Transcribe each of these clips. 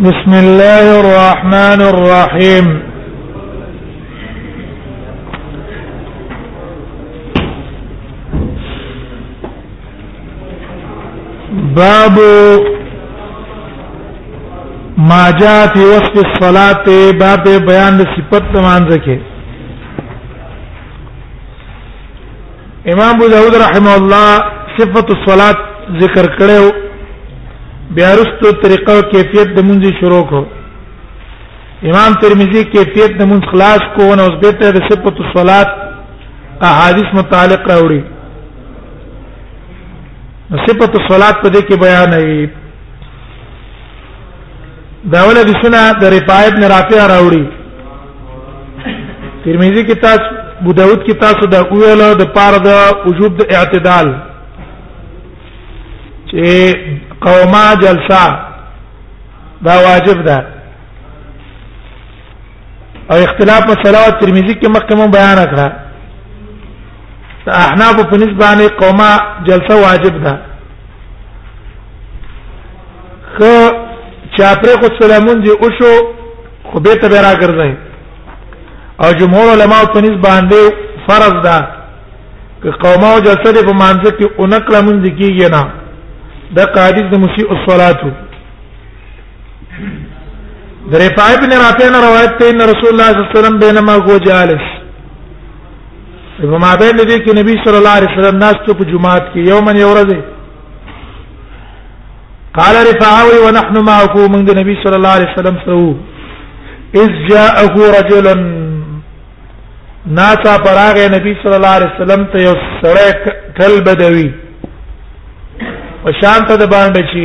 بسم الله الرحمن الرحيم باب ما جاء في وصف الصلاه باب بيان صفات منځ کې امام ابو داود رحمه الله صفه الصلات ذکر کړو بیا رستو طریقه او کیفیت د مونږ شروع کو امام ترمذی کیفیت د مونږ خلاص کو نو اوس به ته صفه الصلات احادیث متعلق راوړي صفه الصلات په دې کې بیان دی داول ابي سنا د رفاعه ابن رافع راوړي ترمذی کې تاسو ابو داود کې تاسو د اویل د پاره د وجوب د اعتدال چې قوما جلسه دا واجب ده او اختلاف په صلوات ترمذی کې مخکې مون بیان کړه ته احناف په نسبانه قومه جلسه واجب ده خو چا پر خو سلامون دی او شو خو به ته را ګرځي او جمهور علما په نسبانه فرض ده که قومه او جلسه په مانځ کې اونکړه مونږ کیږي نه د قاعده د مسیء الصلاه درفاع ابن رافع نے روایت تے ان رسول اللہ صلی اللہ علیہ وسلم بینما هو جالس ابو ما بین دې کې نبی صلی الله علیه وسلم ناس ته په جمعات کې یومن یورزه قال رفاعوي ونحن معه من النبي صلى الله عليه وسلم سو اذ جاءه رجل ناڅا پراغه نبی صلی الله علیه وسلم ته یو سړی کل بدوي او شان ته د باندې چې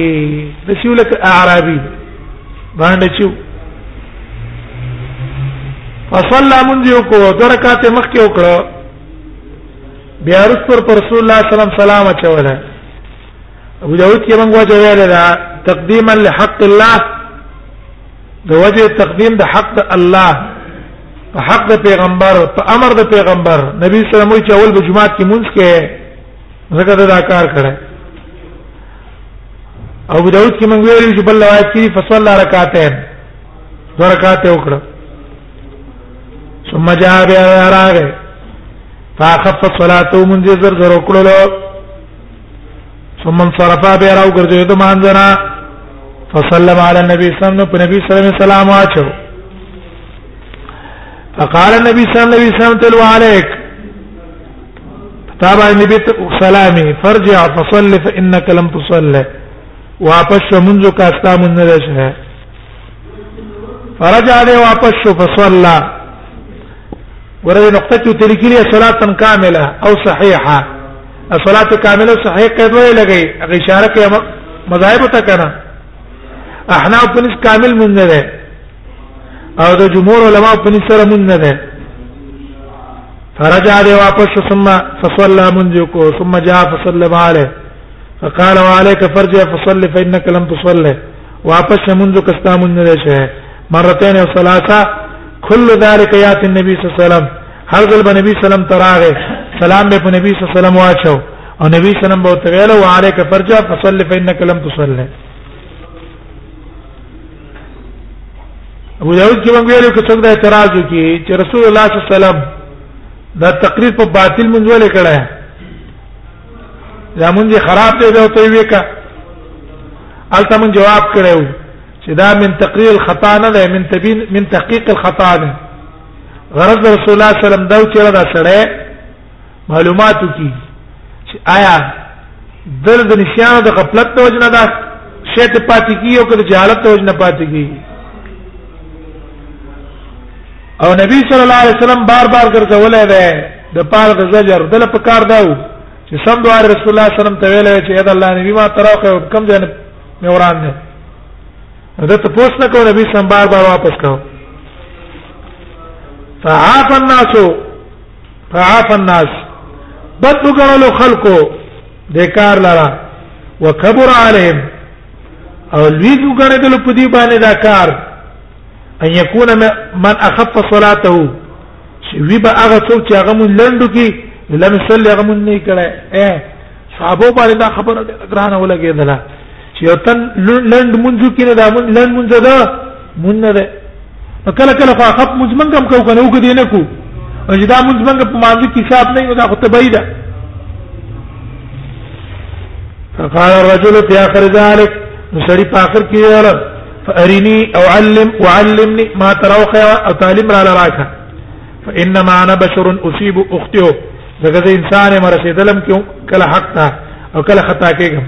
د سیولک اعرابي باندې چې فصلى منذ یو کو درکات مخ کې وکړه بیا رسول پر رسول الله صلی الله علیه وسلم سلام اچوله ابو داود کې موږ وځو ویل دا تقدیما لحق الله د وجه تقدیم د حق د الله په حق د پیغمبر په امر د پیغمبر نبی صلی الله علیه وسلم چې اول د جمعات کې مونږ کې زګر دا کار کړه او داود کې مونږ ویل چې بل روایت کې فصلی رکعتین دو رکعت وکړه ثم جاء بیا راغه فاخف الصلاه منذ زر زر وکړلو ثم انصرف بیا راو ګرځي د مانځنا فسلم علی النبي صلی الله علیه وسلم په نبی صلی الله علیه وسلم واچو فقال النبي صلی الله علیه وسلم تلو عليك تابع النبي سلامي فرجع فصل فانك لم تصلي واپس شو منځ کا استا منځ نه شه فرجع دی واپس شو فصلى ورته نقطه تلکلی صلاه کامله او صحیحه الصلاه کامله صحیح قید وی لګی هغه اشاره کوي مذاهب ته کنه احناف په نس کامل مونږ نه ده او د جمهور علما په نس سره مونږ نه ده فرجع دی واپس ثم فصلى منذ کو ثم جاء فسلم عليه فقال وعليك فرجع فصلي فانك لم تصلي واپس منذ کستا مونږ نه ده شه مرتين او ثلاثه كل ذلك ياتي النبي صلى الله عليه وسلم هر ځل به نبی سلام تراغه سلام به په نبی صلی الله علیه وسلم واچو او نبی سلام به تویل او علیک فرجا فصلی فإنک لم تصلی ابو داود کې موږ ویلو کې څنګه اعتراض وکړي چې رسول الله صلی الله علیه وسلم دا تقریر په باطل منځول کړه دا مونږ خراب دی دا ته ویکا الته مون جواب کړو چې دا من تقریر الخطا نه ده من تبین من تحقیق الخطا ده غرض رسول الله صلی الله علیه وسلم دا چې دا سره معلومات کی چې آیا درد نشانه د غفلت د وجنه ده شیت پاتې کیو که د جهالت د وجنه پاتې کیږي او نبی صلی الله علیه وسلم بار بار ګرځولای دی د پاره د زجر دل په کار داو چې سم دوار رسول الله صلی الله علیه وسلم ته ویل چې اې الله نبی ما تراخه کم ځای نه وران نه نو دا تاسو نه کو نبی سم بار بار واپس کو فعاف الناس فعاف الناس بد وګړو خلکو د کار لرا وکبر عليهم او لوی وګړو د په دی باندې دا کار ان يكون من اخف صلاته وی به هغه څوک چې هغه مون لندو کې لم يصلي هغه مون نه کړه اے صحابه باندې دا خبره ګرانه ولګېدله چې یو تن لند منځ کې نه دا لند منځ ده مونږ نه ده کله کله خو خپ منځ منګ هم کو کنه وګ دې نه کو او چې دا منځ منګ په مانځ کې حساب نه دا خو تبعی ده فقال الرجل في اخر ذلك نسري في اخر کې ولا فارني او علم وعلمني ما تروخ او تعلم را لراکه فانما انا بشر اصيب اخته دغه د انسان مرسیدلم کې کله حق ته او کله خطا کېږم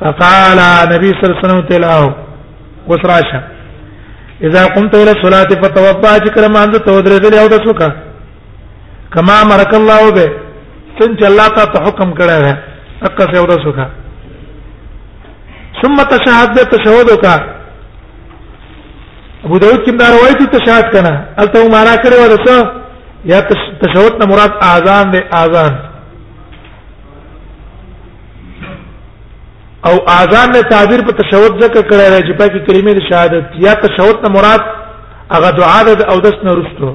فقال نبی صلی الله علیه وسلم تلاو وسراشه اذا قمت الى الصلاه فتوضا ذكر ما انت تودرل او دسوکا کما مرک الله به څنګه الله تعالی حکم کړی دی اقا سه او دسوکا ثم تشهد تشهدك ابو داود کې دا روایت تشهد کنه الته مارا کړو ورته یا تشهد نه مراد اذان دی اذان او اذان نه تعبیر په تشهد ذکر کړی دی چې پاکي کلمې د شهادت یا تشهد نه مراد هغه دعا ده او دس نه رسټو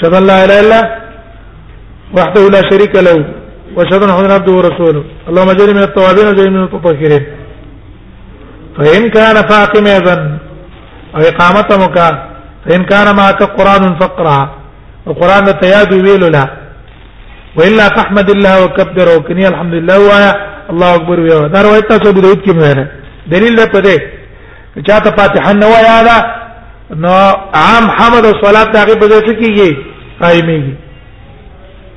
شهد الله الا الله وحده لا شريك له وشهد ان محمد عبده ورسوله اللهم اجعلني من التوابين وجعلني من المتطهرين فإن كان فاقم اذن او اقامت مکا فإن كان معك قران فقرا القران ته یاد ویلو لا والا فاحمد الله وكبر وكني الحمد لله وایا الله اکبر ویا دا روایت تاسو ابو داود کې مهره دلیل ده په دې چې ته فاتحه نه وایا دا نو عام حمد او صلات هغه په دې کې کیږي قائميږي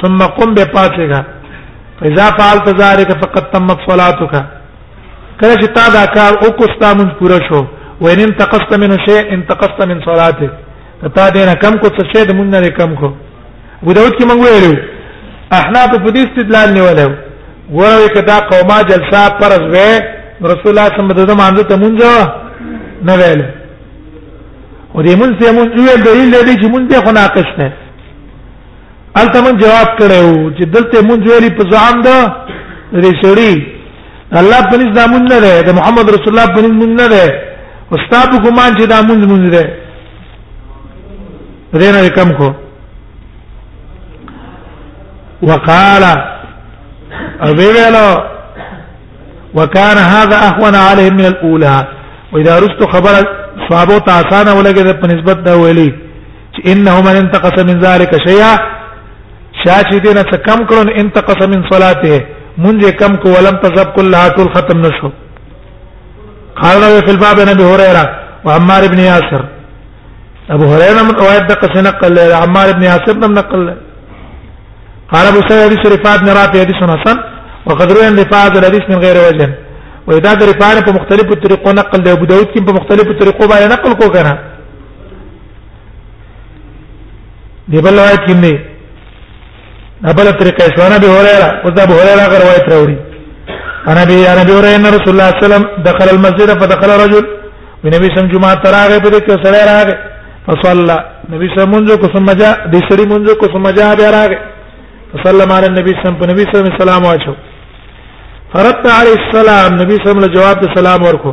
ثم قم بفاتك فاذا فعلت ذلك فقد تمت صلاتك کله چې تا دا کار او کو ستامن پوره شو وین انتقصت من شيء انتقصت من صلاتك تا دې نه کم کو څه شی د مونږ نه کم کو ابو داود کې مونږ ویلو احناف په دې استدلال نیولو ګوره کدا قوما جلسه فرض وې رسول الله صلی الله علیه وسلم باندې ته مونږ نه ویل او دې مونږ ته مونږ ویل دلیل دې چې مونږ ته خناقش نه البته من جواب کړو چې دلته مونږ ویلي په ځان ده لري شړی الله په نس دامن نه ده د محمد رسول الله په نس مونږ نه ده استاد ګمان چې دامن مونږ ده رینه کم کو وقال ابي ویلو وكان هذا اهون عليهم من الاولى واذا رست خبر صحابه تعسانه ولګه په نسبت دا ویلي چې انه من انتقص من ذلك شيئا شاشي دینه څه کم کړو انتقص من صلاته مونږه کم کو ولم تذب كلها طول ختم نشو قال له في الباب عن ابي هريره وعمار بن ياسر ابو هريره من روایت د قصه نقل له عمار بن ياسر نم نقل له قال ابو سعيد حديث رفاعه بن رافع حديث حسن وقد روى ان رفاعه الحديث من غير وجه واذا رفاعه په مختلفو طريقو نقل له ابو داود کې په مختلفو طريقو باندې نقل کو کنه دی بل روایت کې نه ابل طریقه اسلام ابي هريره او ابو هريره غیر روایت راوړي انا بي انا بي هريره ان رسول الله صلى الله عليه وسلم دخل المسجد فدخل رجل من نبي سم جمعه تراغه په دې کې سره راغه فصلى نبي سم منځو کو ثم جاء دې سړي منځو کو ثم جاء بیا راغه فسلم على النبي سم په نبي سم سلام واچو فرد عليه السلام نبي سم له جواب ته سلام ورکو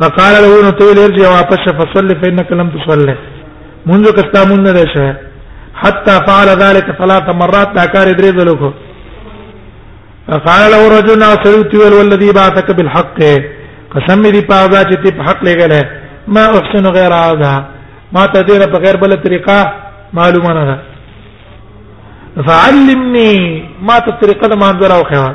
فقال له نو ته ویل چې واپس فصلی فإنك لم تصلي منذ کستا مون نه شه حتى فعل ذلك ثلاث مرات دا کار درې ځله کو فقال له رجل سرت ویل والذي بعثك بالحق قسم دې په هغه چې ته په حق لګل ما احسن غیر هذا ما ته دې په غیر بل طریقه معلومه نه ده فعلمني ما ته طریقه ما انظر او خیال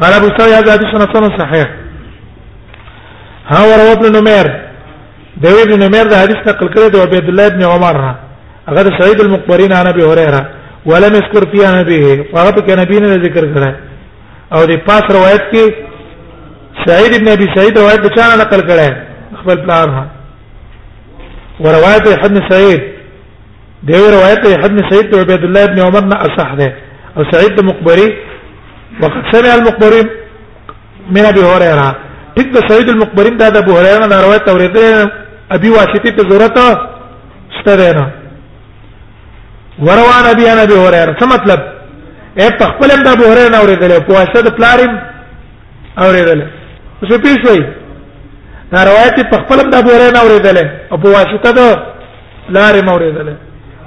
قال ابو سعيد هذا حديث حسن صحيح ها وروى ابن نمير ده ابن نمير ده حديث نقل کړی د عبد الله ابن عمر هغه سعيد المقبرين عن ابي هريره ولم يذكر فيها نبيه هغه په نبی نه ذکر کړی او د پاس روایت کې سعيد ابن ابي سعيد روایت بچا نقل کړی خپل پلان ها وروايت ابن سعيد دی روایت دی حدن سعید بن عبد الله بن عمر نه اصح ده او سعید بن مقبری وقد سمع المقبری من ابي هريره ټیک ده سعید المقبری دا د ابو هريره نه روایت اوریدل ابي واسطه ته ضرورت ستره نه وروان ابي انا ابي هريره څه مطلب اے په خپل د ابو هريره نه اوریدل په واسطه د پلارم اوریدل څه پیښوي دا روایت په خپل د ابو هريره نه اوریدل او په واسطه د لارې موریدل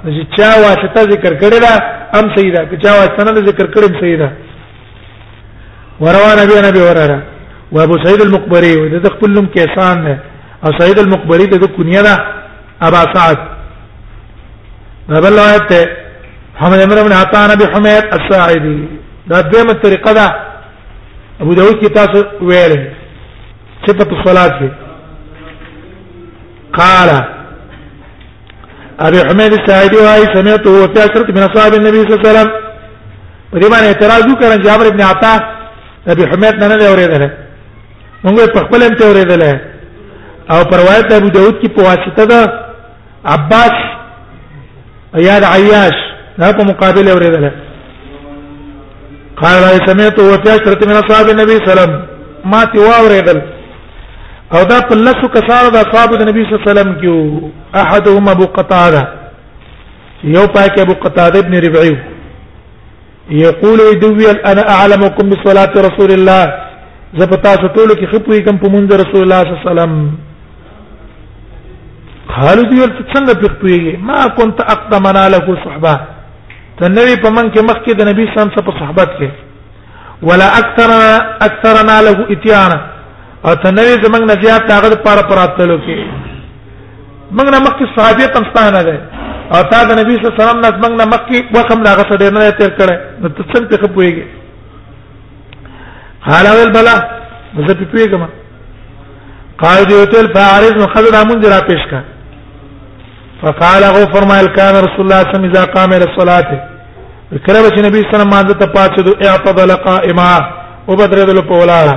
چې چا واسطه ذکر کړی دا هم صحیح ده چې چا واسطه نه ذکر کړی هم صحیح ده وروان ابي نبي هريره وابو سعيد المقبري وده خپل نوم کیسان نه او سعيد المقبري ته کنیه ده ابا سعد دا بل روایت ته محمد امر بن عطاء نبي حميد الساعدي دا دغه طریقه ده ابو داود کې تاسو ویل چې په صلات کې قال ابي حميد الساعدي واي سمعت هو في عشرة من اصحاب النبي صلى الله عليه وسلم په دې باندې اعتراض وکړ جابر ابن عطا ابي حميد نه نه اورېدل موږ په خپل هم ته اورېدل او پر روایت ابو داود کې په واسطه ده عباس اياد عياش دا په مقابله اوریدل قال سمعت وفيا شرط من اصحاب النبي صلى الله عليه وسلم ما تي واوریدل او دا په لسو کسانو د اصحاب د نبی صلی الله علیه وسلم کیو احدهم ابو قتاده یو پاک ابو قتاده ابن ربعی یقول دوی انا اعلمکم بصلاه رسول الله زپتا ټولو کې خپوي کوم په منځ رسول الله صلی الله علیه وسلم قالو دی ورته څنګه پخپويږي ما كنت اقدمنا له صحبه ته نبی په من کې مخکې د نبی صلی الله علیه وسلم په صحبت کې ولا اکثرنا اکثرنا له اتیانا او تنوي زمنګ نه زیات هغه لپاره پراتلو کې موږ نه مخکې صحابه کم ستانه ده او تا د نبی صلی الله علیه وسلم نه موږ نه مخکې وخم نه غسه ډیر نه تیر کړي نو ته څنګه په پويږي قال ول بلا زه په پويګم قال دی وتل فارز نو خذ دامن جرا پیش کا فقال هو فرمایل کان رسول الله صلی الله علیه وسلم اذا قام الى الصلاه کله چې نبی صلی الله علیه وسلم مانځه ته پاتې دوه اعتدل قائما وبدرې دل په ولاړه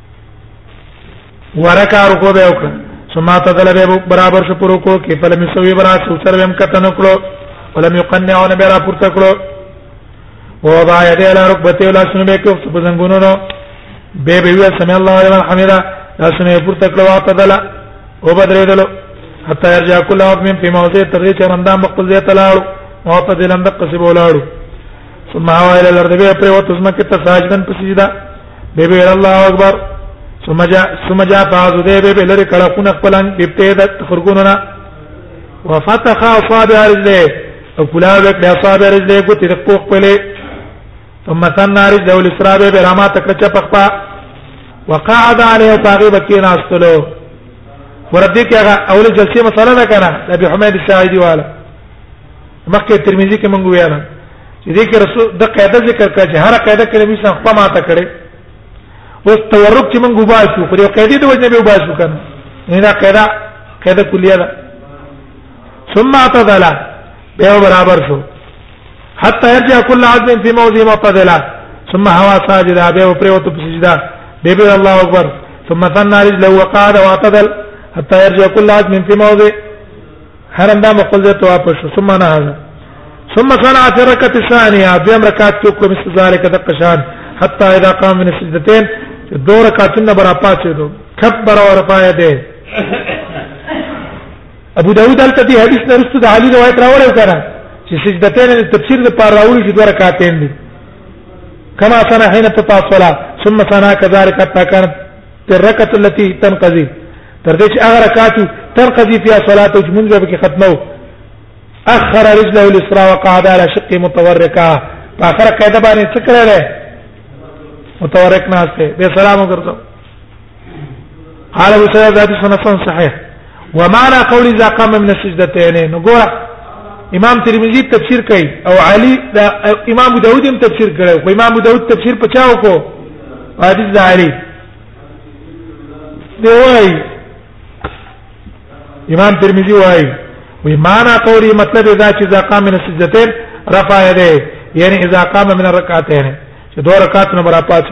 ورکا رکو به وکړه ثم تدل به برابر شو پرو کو کې فلم سوي برا سوچر ويم کته نکړو ولم يقنع ون به را پورته کړو او دا يدي على ركبته ولا شنو به کو په زنګونو نو به به وي سمع الله لمن حمدا دا شنو پورته کړو تدل او بدرېدلو حتى يرجع كل عظم في موضع ترجع رندام خپل ځای تلاړو او تدل اندق قصب ولاړو ثم هوا الى الارض به پر وته زما کې تساجدن پسیدا به به الله اکبر ثم جاء ثم جاء فاز ده به به لری کړه خون خپلان ابتدا تفرقوننا وفتح اصابع رجله او کلا به کړه اصابع رجله ګوتې د پوخ پلې ثم ثنا رجله الاسراء به رما تکړه چ پخپا وقعد عليه طاغي بکینا استلو ورته کې هغه اول جلسه مسله ده کنه ابي حمید الساعدي والا مکه ترمذی کې مونږ ویل چې دې کې رسول د قاعده ذکر کړه چې هر قاعده کې نبی صلی الله علیه وسلم ماته کړي اوس تورک چې مونږ وباسو پر یو قاعده د وجه به وباسو کنه نه دا قاعده قاعده کلیه ده ثم اعتدل به برابر شو حتى يرجع كل عظم في موضع معتدلا ثم هوا ساجدا به او پر وته سجدا به به الله اکبر ثم ثنى رجله وقعد واعتدل حتى يرجع كل عظم في موضع حرم دا مقل ذات واپس شو ثم انا هذا ثم صنع في الركعه الثانيه دویم رکعت کې کوم مثل ذلك دقشان حتى اذا قام من السجدتين دو رکعتونه برا پاتې دو کبر او رفع ده ابو داود دلته دی حدیث نه رسته د علی روایت راوړل کړه چې سجدتين د تفسیر لپاره راوړل چې دوه رکعتین دي کما سنه حين تطاصلا ثم سنا كذلك حتى كانت ترکت التي تنقضي تر دې چې هغه رکعات تنقضي فيها صلاه جمعه به کې ختمو اخر رجله اليسرى وقعد على شق متوركه په اخر قاعده باندې څه کړل متورک ناشته به سلام وکړو قال ابو سعيد ذات سنه صحيح ومعنى قول اذا قام من السجدتين نو ګور امام ترمذی تفسیر کوي او علی دا امام داوود هم تفسیر کړو خو امام داوود تفسیر پچاو کو حدیث دا علی دی وای امام ترمذی وای وی معنا قولی مطلب دا چې اذا قام من السجدتين رفع يديه یعنی اذا قام من الركعتين چې دوه رکعات نه برا پاتې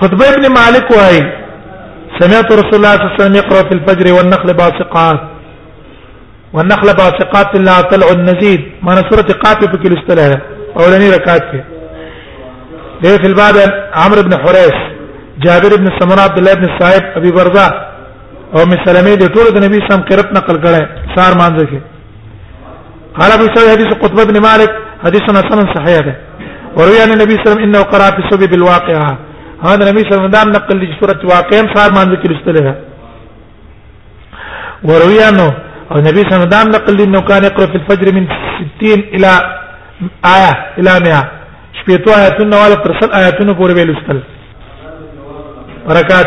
قطب ابن مالک وای سمعت رسول الله صلی الله علیه وسلم يقرأ في الفجر والنخل باسقات والنخل باسقات لا طلع النزيد ما سورة قاف په کې لستله اولنی رکعت کې ده في الباب عمرو بن حريث جابر بن سمره عبد الله بن صاحب ابي برزه او ام سلمې د ټول د نبی سم قرت نقل کړه سار مانځه کې قال ابو سعيد حديث قطبه بن مالك حديث حسن صحيح ده وروي عن النبي صلى الله عليه وسلم انه قرأ في الصبي بالواقعه هذا النبي صلى الله عليه وسلم نقل لي سوره واقعه صار ما ذكر استلها وروي عنه النبي صلى الله عليه وسلم نقل لي انه كان يقرأ في الفجر من 60 الى آية الى 100 شپېتو آیاتونه ولا ترسل آیاتونه پورې ویل استل برکات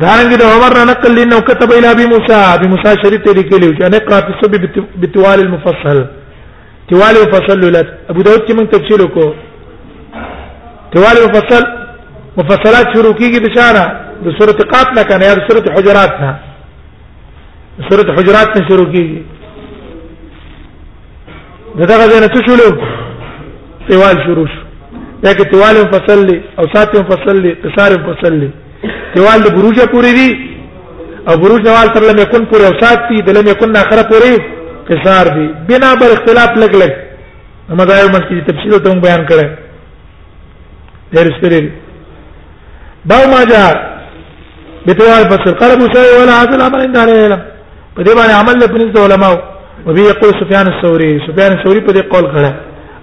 دارنګ د عمر نه نقل لنه كتب الى ابي موسى ابي موسى شريط لیکلی چې انا قرات السب بتوال المفصل توال المفصل لات ابو داود کې من تفصیل کو توال المفصل مفصلات شروع کیږي د شاره د سوره قاف نه کنه یا د سوره حجرات نه سوره حجرات نه شروع کیږي دغه ځای نه څه شولو تیوال شروع شو دا کې تیوال فصل له او سات فصل له قصار فصل له تیوال د بروجه پوری دي او بروج نوال تر لمه کن پوری او سات دي د لمه کن اخره پوری قصار دي بنا بر اختلاف لګ لګ مذاهب مت کی تفصیل ته بیان کړه ډېر سپری باو ما جاء بتوال فصل قال ابو سعيد ولا هذا الامر عند اهل العلم په دې باندې عمل له پنځه علماو او بیا یقول سفیان الثوری سفیان الثوری په دې قول کړه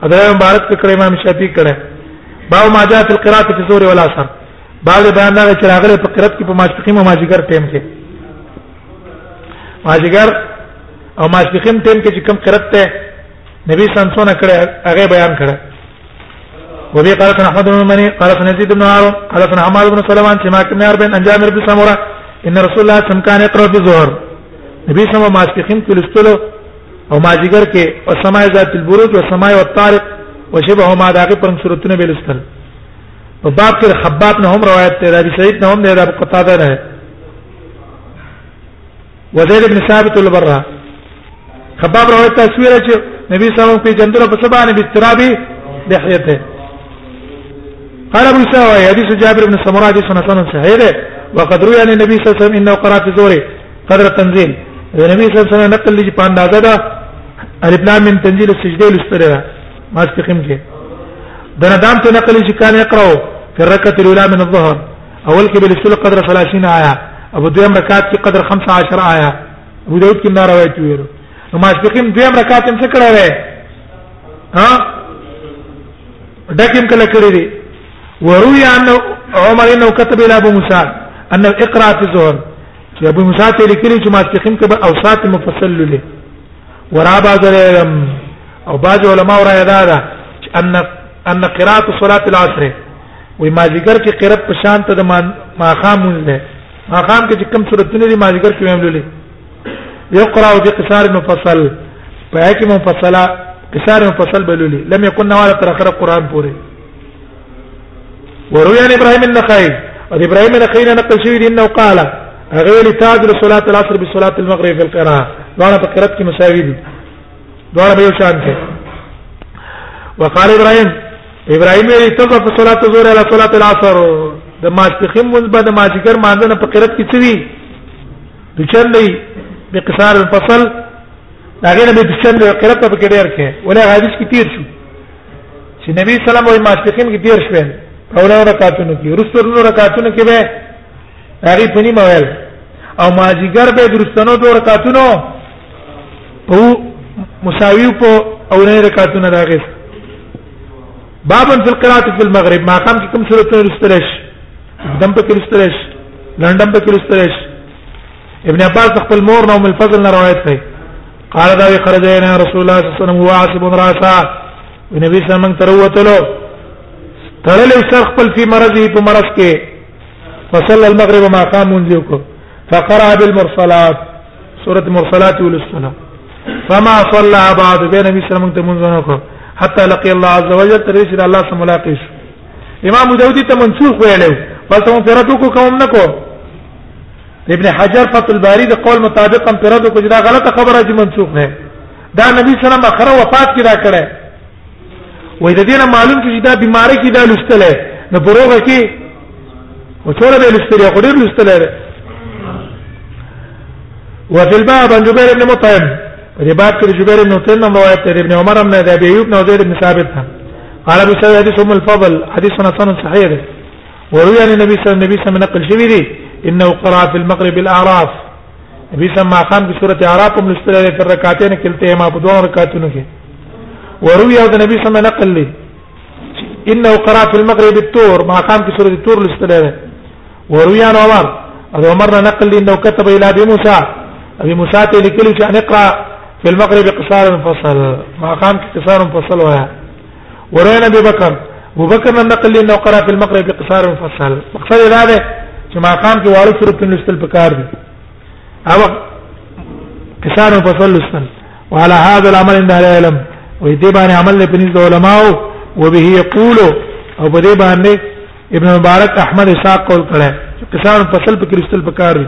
ادا مبارک په کړه امام شافعی کړه باو ما جاء فی القراءه فی الظهر والعصر بعد بیان دا چې راغله په قرات کې په ماسپخیم او ماجیګر ټیم کې ماجیګر او ماسپخیم ټیم کې چې کم قرات ته نبی سنسونه کړه هغه بیان کړه وبي قال سن احمد بن مني قال سن يزيد بن هارون قال سن حماد بن سلمان سماع بن عرب بن جابر بن سمره ان رسول الله صم كان يقرا في الظهر نبي سم ما سكين في الاستلو او ما جگر کې او سماع ذات البروج او سماع والطارق وشبه ما داغه پر صورتونه به لستل په باب کې خباب نه هم روایت ته راځي سید نه هم نه راځي قطاده نه وزير ابن ثابت البرا خباب روایت تصویر چې نبی صلی الله علیه وسلم په جندره په سبانه به ترابي دحیته قال ابو سوا حديث جابر بن سمره حديث حسن صحيح ده وقد روى عن النبي صلى الله عليه وسلم انه قرات الزور قدر التنزيل النبي صلى الله عليه وسلم نقل لي په اندازه ده الف لام من تنزيل السجده الاستره ما استقيم کې دنا دام ته نقل شي كان يقرأ في الركعه الاولى من الظهر اول کې بل سل قدر 30 آیا ابو دویم رکعت کې قدر 15 آیا ابو داود کې نه روایت ویلو نو ماسپخین دویم رکعت هم څه کړی دی ها دکم کله کړی دی وروي ان عمر انه كتب الى ابو موسى انه اقرا في الظهر چې ابو موسی ته لیکلی چې ماسپخین کې به اوسات مفصل لولې ورا بعض او بعض علما را یاد ده ان ان قراءه صلاه العصر وې ماجیګر کې قرب په شان ته د ماخام نه ماخام کې کوم صورتونه دي ماجیګر کې ویم لولې یقرا او بقصار مفصل په هغه کې مفصله قصار مفصل بلولې لم يكن نواله تر اخره قران پورې وروي عن ابراهيم النخعي او ابراهيم النخعي نقل شوی دی انه قال غير تاج صلاه العصر بصلاه المغرب في القراءه دواړه په قرات کې مساوي دي دواړه به یو شان دي وقال ابراهيم ابراهيم عليه السلام په صلات الظهر علی صلات العصر د ماسپخین مونږ به د ماجګر مانځنه په قرات کې څه وی د چندې په قصار الفصل دا غیر به د چندې قرات په کې ډیر کې ولې حدیث کې تیر شو چې نبی سلام او ماسپخین کې تیر شوه په اولو رکعاتونو کې رسولو رکعاتونو کې به هغه پنی مویل او ماجګر به درستنو دوه رکعاتونو او مساوی په اورنۍ رکعتونه راغی بابن فی القراءه فی المغرب ما قام کې کوم سورته رستلش دم په کې رستلش لندم په کې رستلش ابن عباس خپل مور نو مل فضل نه روایت کړي قال دا خرج الى رسول الله صلی الله علیه وسلم واسب راسا نبی صلی الله علیه وسلم تروتلو تړل سر خپل فی مرضی په مرض کې فصلى المغرب ما قام منذ فقرأ بالمرسلات سوره مرسلات ولسنا فما صلى بعد بين النبي صلى الله عليه وسلم حتى لقي الله عز وجل تر چې الله سره ملاقات شو امام داودی ته منسوخ ویلو بس هم پرتو کو کوم نه کو ابن حجر فتح الباری د قول مطابق هم پرتو کو دا غلطه خبره چې منسوخ نه دا نبی صلی الله علیه وسلم اخره وفات کړه کړه وې د دې نه معلوم چې دا بیماری کې دا لستله نه پروغه کې او ټول به لستله خو ډیر لستله ده وفي الباب عن جبير بن مطعم دې باب کې جبير بن مطعم نو روایت دی ابن عمر بن ابي ايوب نو زيد بن ثابت ده قال ابو سعيد حديث ام الفضل حديث حسن صحيح ده وروي عن النبي صلى الله عليه وسلم نقل شوی دی انه قرأ في المغرب الاعراف ابي سما خان کی سورته اعراف هم لستل لري پر رکعتین کلته ما په دوه رکعتونو کې وروي او د نبی صلی الله علیه وسلم نقل لي انه قرأ في المغرب التور ما خان کی سورته تور لستل لري وروي عن عمر او عمر نقل لي انه كتب الى ابي موسى ابي موسى ته لیکلی چې ان اقرا في المغرب قصارا فصل ما خان کی قصارا فصل وایي ورأينا أبي بكر ابو بکر نن نقل لنا وقرا في المقرئ بقصار مفصل مقصد دا ده چې مقام کې واړو صورت لستل پکار دي او قصار مفصل لستل وعلى هذا العمل عند اهل العلم وې دې باندې عمل له پنځ علماء او به یقول او په دې باندې ابن مبارک احمد اسحاق قول کړه قصار مفصل په کرستل پکار دي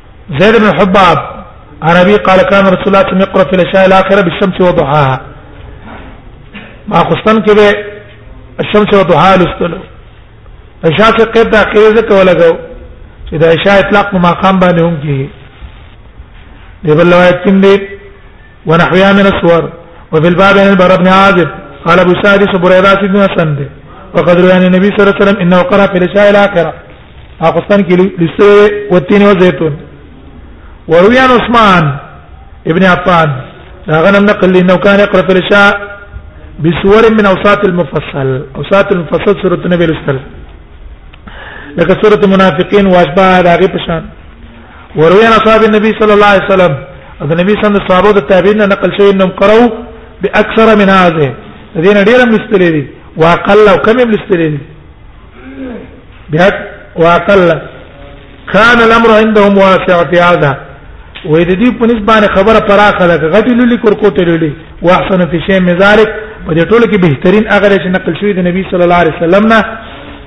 زيد بن حباب عربي قال كان رسول الله صلى الله عليه وسلم يقرأ في العشاء الآخرة بالشمس وضحاها ما خصن کې به الشمس وضحاها لستلو عشاء کې قید د اخیره ذکر ولګو چې د عشاء اطلاق په مقام باندې هم کیږي دی بل روایت کې ونحوها من الصور وفي الباب عن البراء بن عازب قال ابو سعد صبر اذا سيدنا سند وقد روى عن النبي صلى الله عليه وسلم انه قرأ في العشاء الاخره پاکستان کې لسه وتین او زيتون ورويان عثمان ابن عفان هغه نن نقل لي انه كان يقرا في العشاء بسور من اوساط المفصل اوساط المفصل سوره النبي الاستل لکه سوره المنافقين واشباه هغه پشان وروي عن اصحاب النبي صلى الله عليه وسلم اذا النبي صلى الله عليه وسلم تابعين نقل شيء انهم قرأوا باكثر من هذه الذين ډیر مستری دي واقل او کم مستری دي بیا واقل كان الامر عندهم واسع في هذا وې د دې په نسبت خبره پراخه ده غټي لولي کورکوټه لولي واحسن في شيء من ذلك په دې ټولو کې بهترین هغه چې نقل شوی د نبی صلی الله علیه وسلم نه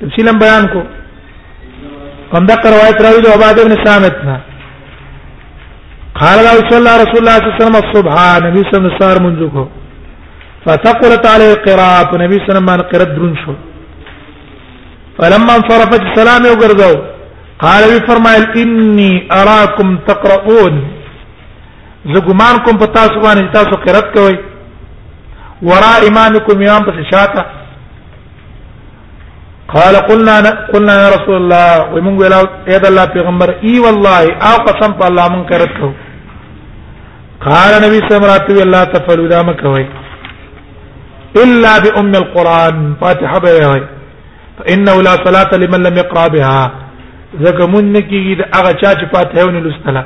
تفصیلا بیان کو کوم دا روایت راوی د عباد ابن سامت نه قال له صلی الله رسول الله صلی الله علیه وسلم الصبح نبی صلی الله علیه وسلم منځو کو فتقلت علی القراءه نبی صلی الله علیه وسلم باندې قرات درون شو فلما انصرفت سلام یو ګرځاو قال وی فرمایل انی اراکم تقرؤون زه ګمان کوم په تاسو باندې تاسو قرات کوئ ورا امامکم امام پس شاته قال قلنا قلنا يا رسول الله ومن قال يا الله پیغمبر اي والله او قسم په الله من کرت کو قال نبی صلی الله علیه وسلم لا تفعلوا ذا مکوي الا بام القران فاتحه به وي فانه لا صلاه لمن لم يقرا بها زکه مونږ کیږي د هغه چا چې فاتحه ونه لوستله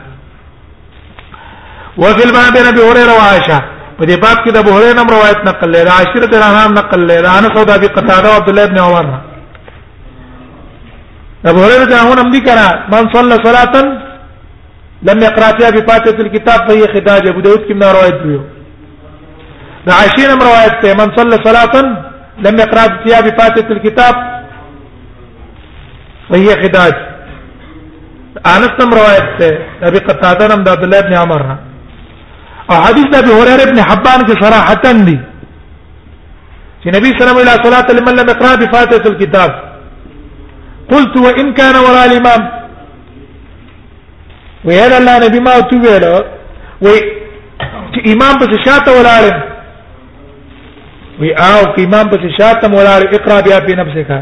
وفي الباب عن ابي هريره وعائشه په دې باب کې د ابو هريره نم روایت نقل لري عائشه رضی الله عنها نقل لري انا سعود ابي قتاده عبد الله بن عمر ابو هريره ته هون امدي کرا من صلى صلاه لم يقرا فيها بفاتحه الكتاب فهي خداج ابو داود کې من روایت دی د عائشه نم روایت ته من صلى صلاه لم يقرا فيها بفاتحه الكتاب صحیح خداج انس نم روایت ته ابي قتاده نم د عبد الله ابن عمر نه او حدیث د ابي هريره ابن حبان کې صراحه دي چې نبی صلی الله علیه وسلم صلاه لمن لم يقرأ بفاتحه الكتاب قلت وان كان وراء الامام ويل الله نبي ما تو ویل وي امام بس شاته ولاړم وی او امام په شاته مولا اقرا بیا په نفسه کا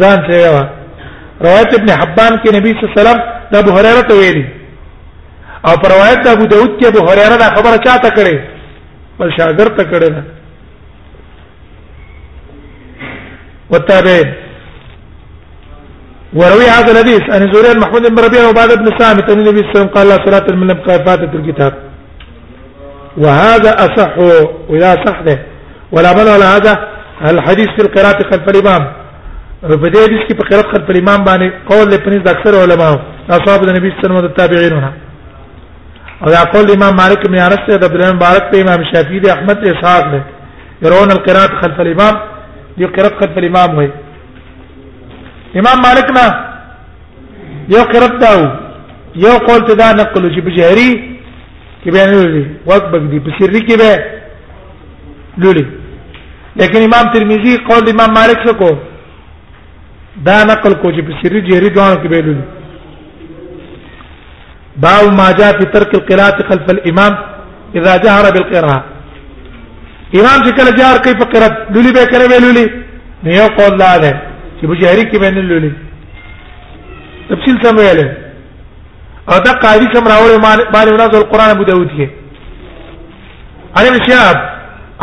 ځان ته یو روایت ابن حبان کې نبی صلی الله علیه وسلم د ابو هريره ته ویلي او پر روایت ابو داود کې ابو هريره دا خبره چاته کړې بل شاګرد ته کړې ده والتابعين وروي هذا الحديث عن زوري محمود بن ربيعه وبعد ابن سامي النبي صلى الله عليه وسلم قال لا صلاه من لم قال فاتت الكتاب وهذا اصح ولا صح ده ولا بل ولا هذا الحديث في القراءه خلف الامام په دې حدیث کې په قراءت خلف الامام باندې قول له پنځ د اکثر علما اصحاب د نبی صلی الله علیه وسلم تابعین نه او دا قول امام مالک بن انس ته د ابن مبارک په امام شافعی د احمد اسحاق له يرون القراءه خلف الامام دي قراءت خلف الامام وي امام مالک نه یو قرات دا یو قول ته دا نقل چې په جهري کې به نه لولي وخت بګ دي په سري کې به لولي لیکن امام ترمذی قول امام مالک څه کو دا نقل کو چې په سري جهري دوه کې به لولي باب ما جاء في ترك القراءة خلف الإمام إذا جهر بالقراءة امام چې کله جهر کوي په قرات لولي به کړي به لولي نه یو قول لا ده چې بجهري کې به نه لولي تفصیل سم ویل او دا قاری سم راوړې باندې ورځ القرآن ابو داود کې عن ابن شهاب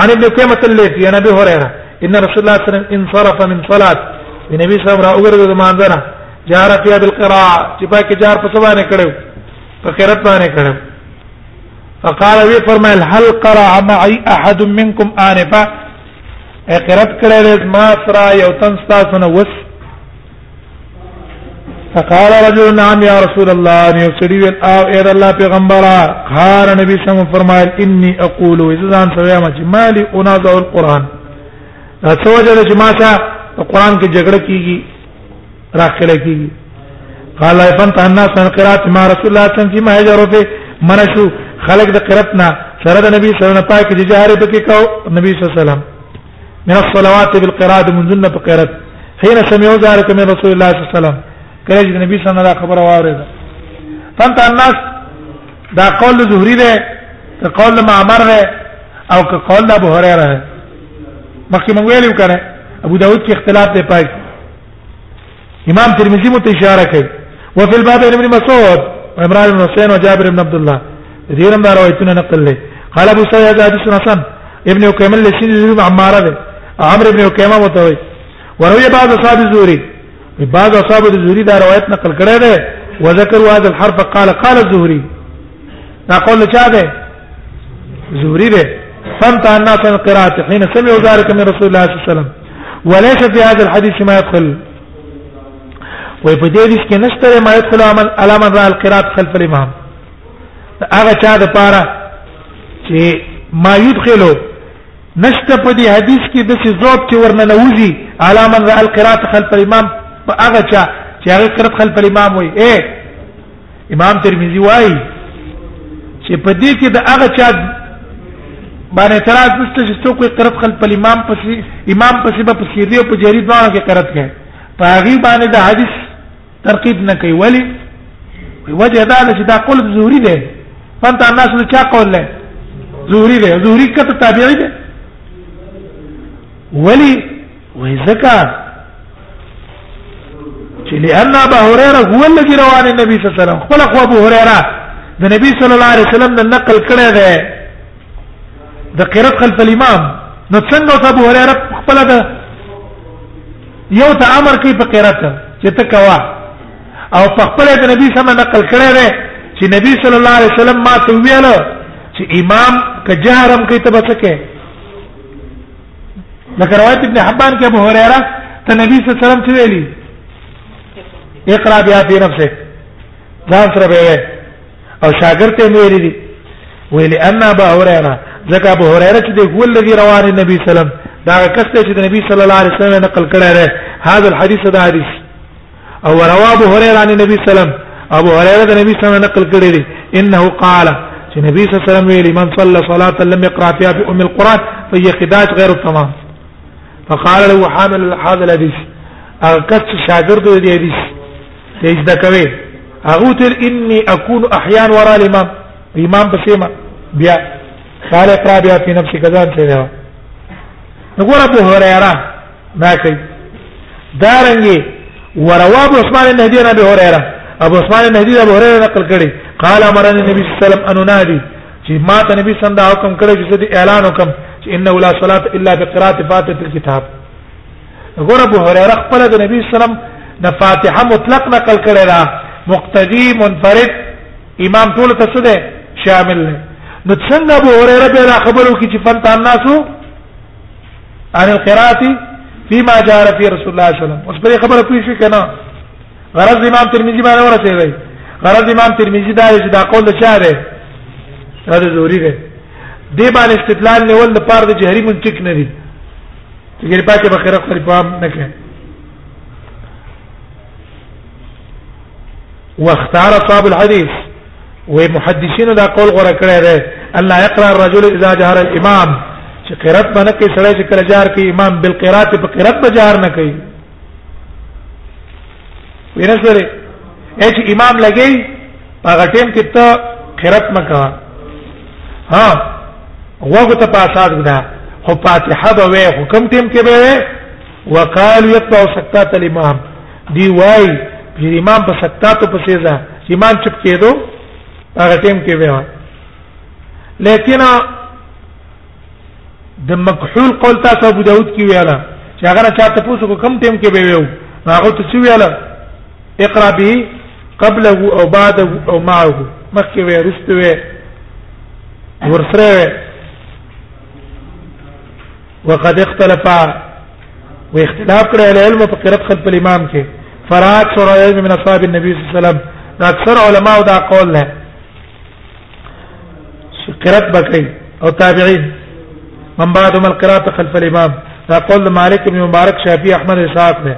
عن ابن قيمة الليثي عن ابي هريره ان رسول الله صلى الله عليه وسلم انصرف من صلاه النبي صلى الله عليه وسلم ما انذره جار فيها بالقراءه چې پاکه جار په سبانه کړو په قرات باندې کړو فقال وی فرمایل هل قرأ معي احد منكم انفا قرات کړل ما سرا یو تن تاسو نه وس فقال رجل نعم يا رسول الله ان يسري او اير الله پیغمبره قال نبی صلی الله فرمایل اني اقول اذا ځان سویا ما چې مالي اناز القران دا څه وجه چې ما سره قران کې جګړه کیږي راخله کیږي قال فانت الناس عن قراءه ما رسول الله صلی الله عليه وسلم ما يجروا فيه منشو خلق د قرتنا سره د نبی صلی الله علیه وسلم پاک دي جهاره پکې کو نبی صلی الله علیه وسلم من الصلوات بالقراءه منزلنا بقرات حين سمعوا ذلك من رسول الله صلى الله عليه وسلم کله چې نبی صلی الله علیه وسلم خبر واورېده فانت الناس دا قول زهري ده که قول معمر ده او که قول ابو هريره ده مخکې مونږ ویلو کنه ابو داود کې اختلاف دی پای امام ترمذی مت اشاره کوي وفي الباب ابن مسعود وعمران بن حسين وجابر بن عبد الله ديرم دار روایتونه نقل لي قال ابو سعيد حدثنا حسن ابن عقيم لسيد عمار ده عمرو بن عقيم وتوي وروي بعض اصحاب الزهري بعض اصحاب الزهري دا روایت نقل کړی ده وذكروا هذا الحرف قال قال الزهري دا قول چا ده زهري ده فهمت الناس عن القراءة حين سمعوا ذلك من رسول الله صلى الله عليه وسلم وليس في هذا الحديث ما يدخل وي په دې حدیث کې نشته ما يدخل عمل علامه را القراءة خلف الامام هغه چا ده پاره چې ما يدخلو نشته په دې حدیث کې د څه ذوب چې ورنه نوځي علامه را القراءة خلف الامام هغه چا چې هغه قرات خلف الامام وي اے امام ترمذی وايي چې په دې کې د هغه چا باندې اعتراض نشته چې څوک یې قرت خل په امام پسې امام پسې به پسې دی په جری دوه کې قرت کوي په هغه باندې د حدیث ترقیب نه کوي ولی وجه دا چې دا قول زهري دی فانت الناس له چا قول له زهري دی زهري کته تابعي دی ولی وای زکا چې لئن ابو هريره هو الذي روى عن النبي صلى الله عليه وسلم خپل خو ابو هريره د نبی صلی الله علیه وسلم نه نقل کړی دی د قرات خلف الامام نو څنګه ابو هريره خپل ده یو ته امر کوي په قرات چې تکوا او په خپل د نبی صلی الله نقل کړی دی چې نبی صلی الله علیه وسلم ما ته ویل چې امام کجهرم کوي ته بچکه لکه روایت ابن حبان کې ابو هريره ته نبی صلی الله علیه وسلم ویلي اقرا بیا په نفسه ځان سره به او شاګرد ته ویلي دي ویلي ان ابو هريره ځکه ابو هريره چې دی هو الذي رواه النبي صلی الله علیه وسلم دا کس چې د نبی صلی الله علیه وسلم نقل کړی دی هاذ الحديث دا حدیث او رواه ابو هريره عن النبي صلى الله عليه وسلم ابو هريره د نبی صلی الله علیه وسلم نقل کړی دی انه قال چې نبی صلی الله علیه وسلم ویلي من صلى صلاه لم يقرا فيها بام القران فهي خداج غير تمام فقال له حامل هذا الحديث هغه کس چې شاګرد دی حدیث ته زده کوي هغه تر اني اكون احيان ورا الامام امام بسيما بیا قال اقرا بها في نفسك ذات نقول ابو هريره نه کوي دا رنګي ورواب عثمان النهدي رضی الله عنه ابو عثمان النهدي ابو هريره نقل کړي قال امرني النبي صلى الله عليه وسلم ان انادي چې ما ته نبی صلی الله علیه وسلم حکم کړی چې دې اعلان وکم چې انه لا صلاه الا بقراءه فاتحه الكتاب غره ابو هريره خپل د نبی صلی الله علیه وسلم د فاتحه مطلق نقل کړی دا مقتدی منفرد امام ټول ته څه ده شامل نه نو څنګه ابو هريره به خبرو کې چې فنت الناسو عن القراءه فيما جاء في رسول الله صلى الله عليه وسلم اوس په خبره پوه شو کنه غرض امام ترمذی باندې ورسېږي غرض امام ترمذی دا چې دا قول چا دی دا ضروری دی دی باندې استدلال نیول د پاره د جهري منطق نه دی چې ګری پاتې به خیره خپل پام نه کړي واختار صاحب الحديث وې محدثینو دا قول غوړه کړی دی الله يقرا الرجل اذا جهر الامام چې قرات باندې کې سړی چې کله جار کې امام بالقرات په قرات به جار نه کوي ورسره اچ امام لګي هغه ټیم کې ته قرات مکا ها وغه ته پاسات ده خو فاتحه به وې حکم ټیم کې به وقال يتبع سكتات الامام دی وای چې امام په سکتاتو پسې ځه امام چپ کېدو هغه ټیم کې ویوا لیکن د مکحول قول تاسو ابو داود کې ویاله چې هغه نه چاته پوسو کوم ټیم کې به ویو هغه ته څه ویاله اقرا به قبله او بعده او معه مخکې وې رسته وې ورسره وې وقد اختلف واختلاف کړه العلم په قرات خلف الامام کې فرات شرایع من اصحاب النبي صلی الله علیه وسلم دا اکثر علما دا قول له قرات بکې او تابعین من بعد من قرات خلف الامام دا قول مالک بن مبارک شافعي احمد اسحاق ده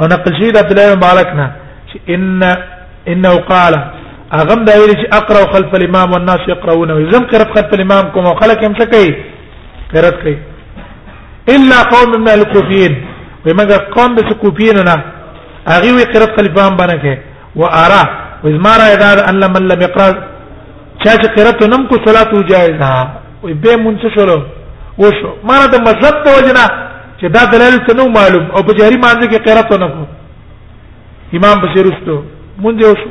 او نقل شي د عبد الله مبارک نه ان انه قال اغم دا ویل چې اقرا خلف الامام والناس يقرؤون زم قرات خلف الامام کوم خلک هم څه کوي غیرت کوي الا قوم من الكوفيين ومګر قوم د کوفيين نه هغه وی قرات خلیفان باندې کې و ارا وزمارا اذا ان لم لم يقرا چا چې قرات نم کو صلات جائزه وي به مونږ شلو وشو مانه د مذهب ته وجنه چې دا دلایل څه نو معلوم او په جهري مانځ کې قرات نه کو امام بشیر استو مونږ یو شو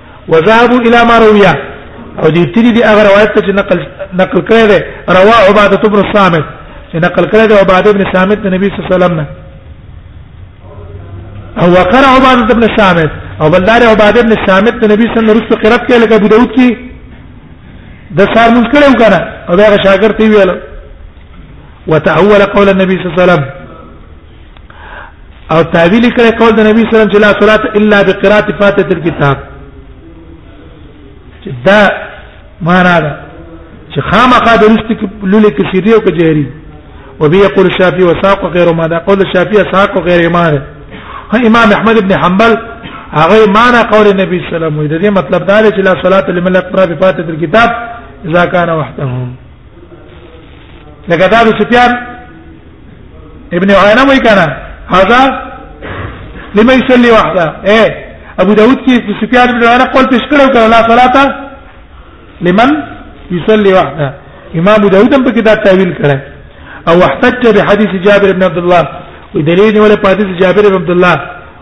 وذهبوا الى ما روي او دې تری دی هغه روایت چې نقل نقل کړی دی روا عباده بن الصامت چې نقل کړی دی عباده بن صامت د نبی صلی الله علیه وسلم نه او وقرا عباده بن صامت او بلدار عباده بن صامت د نبی صلی الله علیه وسلم رسو قرات کړي لکه ابو داود کې د سار مونږ کړي وکړه او دا شاګرد دی ویل وتأول قول النبي صلى الله عليه وسلم او تعویل کړي قول د نبی صلی الله علیه وسلم چې لا صلات الا بقراءه فاتحه الكتاب چې دا معنا ده چې خامخا د رست لولې کې سری او کجهري او به یقول الشافعي وساق غیر ما ده قول الشافعي ساق غیر ما ده امام احمد ابن حنبل هغه معنا قول النبي صلی الله علیه وسلم د دې مطلب دا دی چې لا صلات لمن اقرا بفاتحه الكتاب اذا كان وحده لکه دا سفیان ابن عینه وی کنه هذا لما يصلي وحده ايه ابو داود کې سفیان ابن عینه قول پیش کړو کړه لا صلاه لمن يصلي وحده امام داود هم په کې دا تعویل کړه او احتج بحديث جابر بن عبد الله ودليل ولا حديث جابر بن عبد الله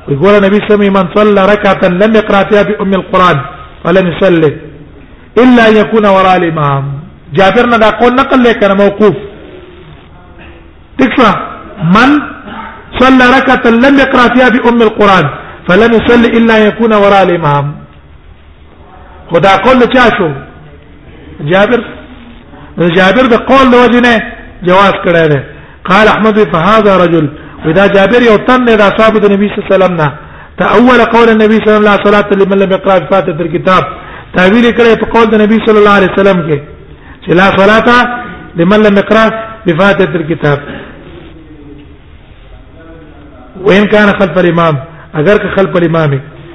ويقول النبي صلى الله عليه وسلم من صلى ركعه لم يقرأ فيها بأم القرآن ولم يصلي الا يكون وراء الامام جابر نه دا قول نقل لك موقوف تكفى من صلى ركعة لم يقرأ فيها بأم القرآن فلم يصلي إلا يكون وراء الإمام خدا قول چا شو جابر جابر د قول د وجنه جواز کړی دی قال احمد فهذا رجل واذا جابر يوتن اذا اصاب النبي صلى الله عليه وسلم تاول قول النبي صلى الله عليه وسلم لمن لم يقرا فاتحه الكتاب تعبیر کړي په قول د نبی صلی الله علیه وسلم کې چې لا صلاه لمن لم يقرا بفاتحه الكتاب وان كان خلف الامام اگر که خلف الامام